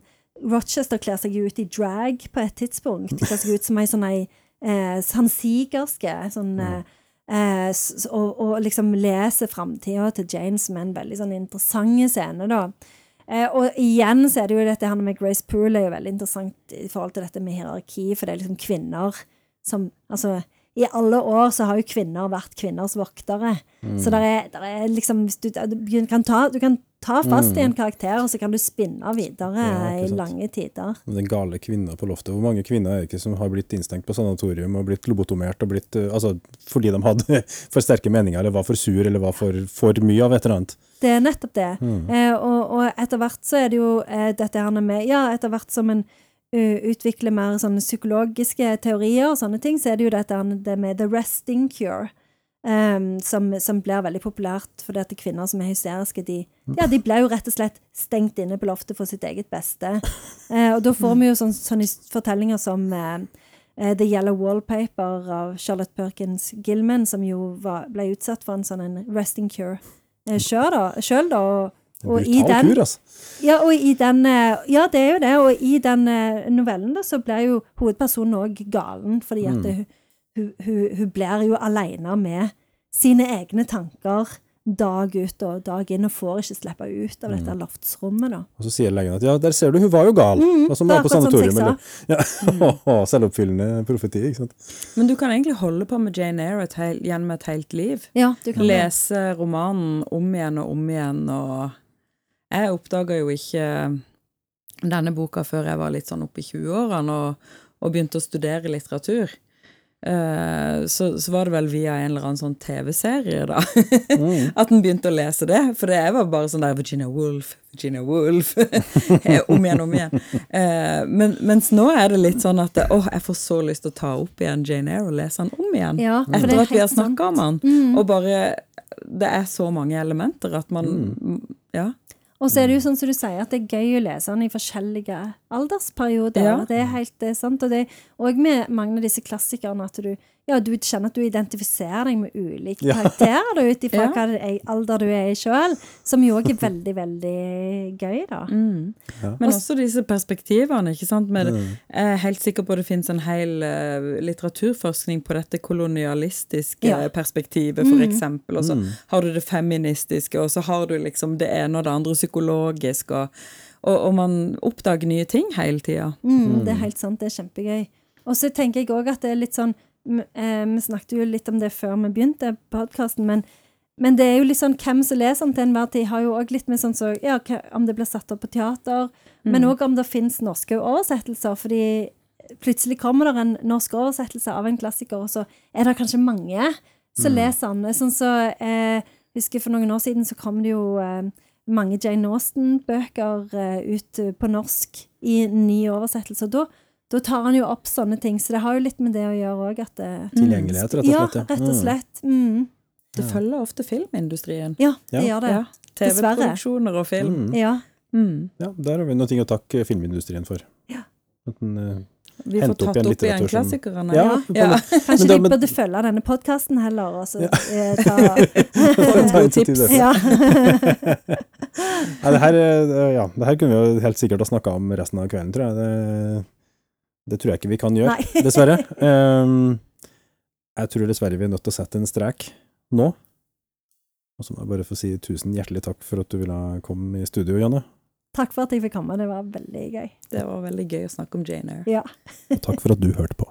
Rochester kler seg ut i drag på et tidspunkt. Kler seg ut som ei sånn ei eh, sansigerske. Sånn, eh, eh, s- s- og, og liksom leser framtida til Jane som en veldig sånn interessant scene, da. Eh, og igjen så er det jo dette her med Grace Poole er jo veldig interessant i forhold til dette med hierarki, for det er liksom kvinner som Altså, i alle år så har jo kvinner vært kvinners voktere. Så der er, der er liksom du, du, kan ta, du kan ta fast i en karakter, og så kan du spinne videre Ja, i lange tider. Den gale kvinna på loftet. Hvor mange kvinner er det ikke som har blitt innstengt på sanatorium og blitt lobotomert og blitt, eh, altså, fordi de hadde for sterke meninger, eller var for sur, eller var for, for mye av et eller annet? Det er nettopp det. Eh, og, og etter hvert så er det jo eh, dette her med Ja, etter hvert som en utvikler mer sånne psykologiske teorier og sånne ting, så er det jo dette det med the resting cure. Um, som, som blir veldig populært fordi at kvinner som er hysteriske, de, ja, de blir jo rett og slett stengt inne på loftet for sitt eget beste. Uh, og da får vi jo sånn, sånne fortellinger som eh, eh, The Yellow Wallpaper av Charlotte Perkins Gilman, som jo var, ble utsatt for en sånn en resting cure eh, sjøl, da. Selv, da og, og i den, kur, altså. ja, og i den eh, Ja, det er jo det. Og i den eh, novellen da, så blir jo hovedpersonen òg galen, fordi at det, hun, hun, hun blir jo aleine med sine egne tanker dag ut og dag inn, og får ikke slippe ut av dette loftsrommet, da. Og så sier legen at ja, der ser du, hun var jo gal. altså, det er var på sanatorium. Ja. Mm. Selvoppfyllende profeti, ikke sant. Men du kan egentlig holde på med Jane Eyre et heil, gjennom et helt liv. Ja, du kan. Lese romanen om igjen og om igjen, og jeg oppdaga jo ikke denne boka før jeg var litt sånn oppe i 20-årene og, og begynte å studere litteratur. Eh, så, så var det vel via en eller annen sånn TV-serie, da, at en begynte å lese det. For det jeg var bare sånn der Virginia Woolf, Virginia Woolf, eh, om igjen, om igjen. Eh, men, mens nå er det litt sånn at åh, jeg får så lyst til å ta opp igjen Jane Eyre og lese den om igjen. Ja, Etter er at vi har. Mm. snakka om den. Og bare Det er så mange elementer at man Ja. Og så er det jo sånn som du sier, at det er gøy å lese den i forskjellige aldersperioder. Ja. Det er helt eh, sant. Og det og med mange av disse klassikerne at du, ja, du kjenner at du identifiserer deg med ulike karakterer ja. ut ifra Ja. er, alder du er i sjøl, som jo òg er veldig, veldig gøy, da. Men også disse perspektivene, ikke sant. Med, Jeg er helt sikker på at det finnes en hel eh, litteraturforskning på dette kolonialistiske Ja. perspektivet, for eksempel. Og så har du det feministiske, og så har du liksom det ene og det andre psykologisk, og, og, og man oppdager nye ting hele tida. Mm, det er helt sant, det er kjempegøy. Og så tenker jeg òg at det er litt sånn Vi snakket jo litt om det før vi begynte podkasten, men, men det er jo litt sånn hvem som leser den til enhver tid, har jo òg litt med sånn så Ja, om det blir satt opp på teater, men òg om det fins norske oversettelser, fordi plutselig kommer det en norsk oversettelse av en klassiker, og så er det kanskje mange som leser den. Sånn så eh, husker For noen år siden så kom det jo eh, mange Jane Austen-bøker eh, ut eh, på norsk i ny oversettelse. Og da, da tar han jo opp sånne ting, så det har jo litt med det å gjøre òg, at Tilgjengelighet, rett og Ja, slett. rett og slett. Mm. Det følger ofte filmindustrien. Ja, det gjør det. Ja. Dessverre. TV-produksjoner og film. Ja. Mm. Ja, der har vi noe å takke filmindustrien for. Ja. At den, eh, Vi får tatt opp igjen opp igjen klassikerne. ja, Ja. på- Ja. Kanskje de burde følge denne podkasten heller, og så ja. ta ta tips. Ja. Nei, det her, eh, ja, det her kunne vi jo helt sikkert ha snakka om resten av kvelden, tror jeg. Det, det tror jeg ikke vi kan gjøre, Nei. dessverre. Um, jeg tror dessverre vi er nødt til å sette en strek nå. Og så må jeg bare få si tusen hjertelig takk for at du ville komme i studio, Janne. Takk for at jeg fikk komme, det var veldig gøy. Det var veldig gøy å snakke om Jane Eyre. Ja. Og takk for at du hørte på.